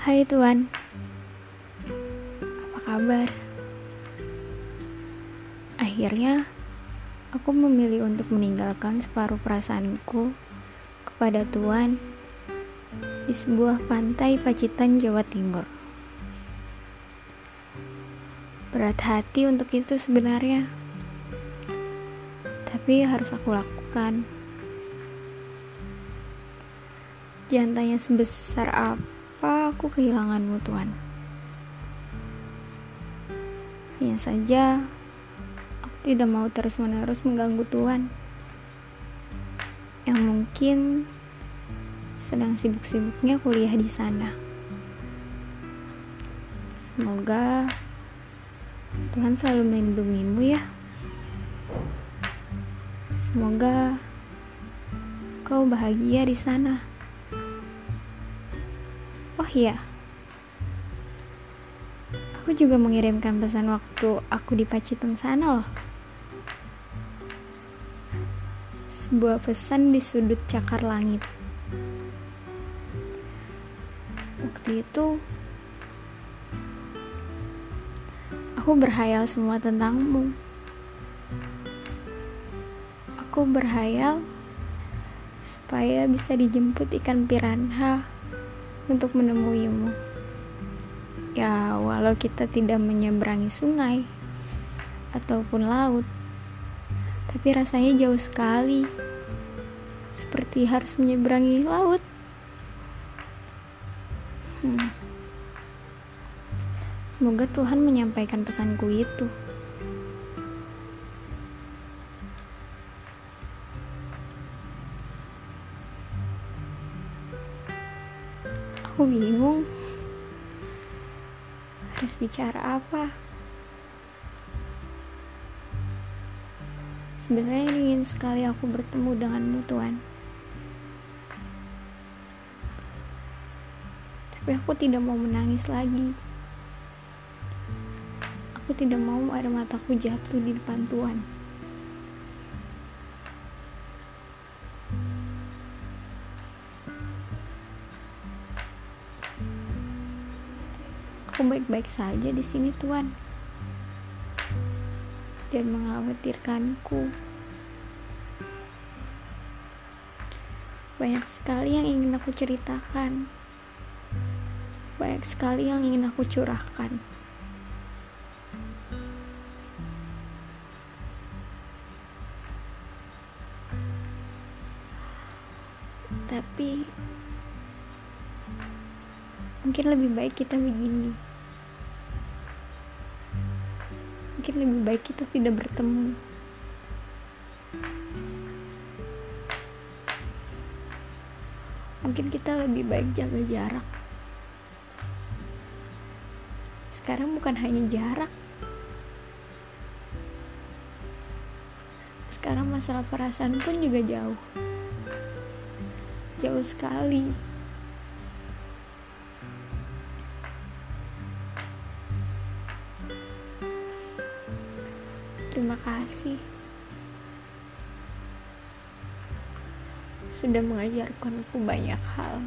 Hai Tuan, apa kabar? Akhirnya, aku memilih untuk meninggalkan separuh perasaanku kepada Tuan di sebuah pantai Pacitan, Jawa Timur. Berat hati untuk itu sebenarnya, tapi harus aku lakukan. Jangan tanya sebesar apa aku kehilanganmu, Tuan. Hanya saja, aku tidak mau terus-menerus mengganggu Tuan. Yang mungkin sedang sibuk-sibuknya kuliah di sana. Semoga Tuhan selalu melindungimu ya. Semoga kau bahagia di sana. Oh iya, aku juga mengirimkan pesan waktu aku di Pacitan sana loh. Sebuah pesan di sudut cakar langit. Waktu itu, aku berhayal semua tentangmu. Aku berhayal supaya bisa dijemput ikan piranha untuk menemuimu. Ya, walau kita tidak menyeberangi sungai ataupun laut, tapi rasanya jauh sekali, seperti harus menyeberangi laut. Hmm. Semoga Tuhan menyampaikan pesanku itu. Aku bingung harus bicara apa. Sebenarnya ingin sekali aku bertemu denganmu, Tuhan. Tapi aku tidak mau menangis lagi. Aku tidak mau air mataku jatuh di depan Tuhan. Aku baik-baik saja di sini, Tuhan. Jangan mengkhawatirkanku. Banyak sekali yang ingin aku ceritakan. Banyak sekali yang ingin aku curahkan. Tapi mungkin lebih baik kita begini. Mungkin lebih baik kita tidak bertemu. Mungkin kita lebih baik jaga jarak. Sekarang bukan hanya jarak. Sekarang masalah perasaan pun juga jauh. Jauh sekali. Terima kasih sudah mengajarkanku banyak hal.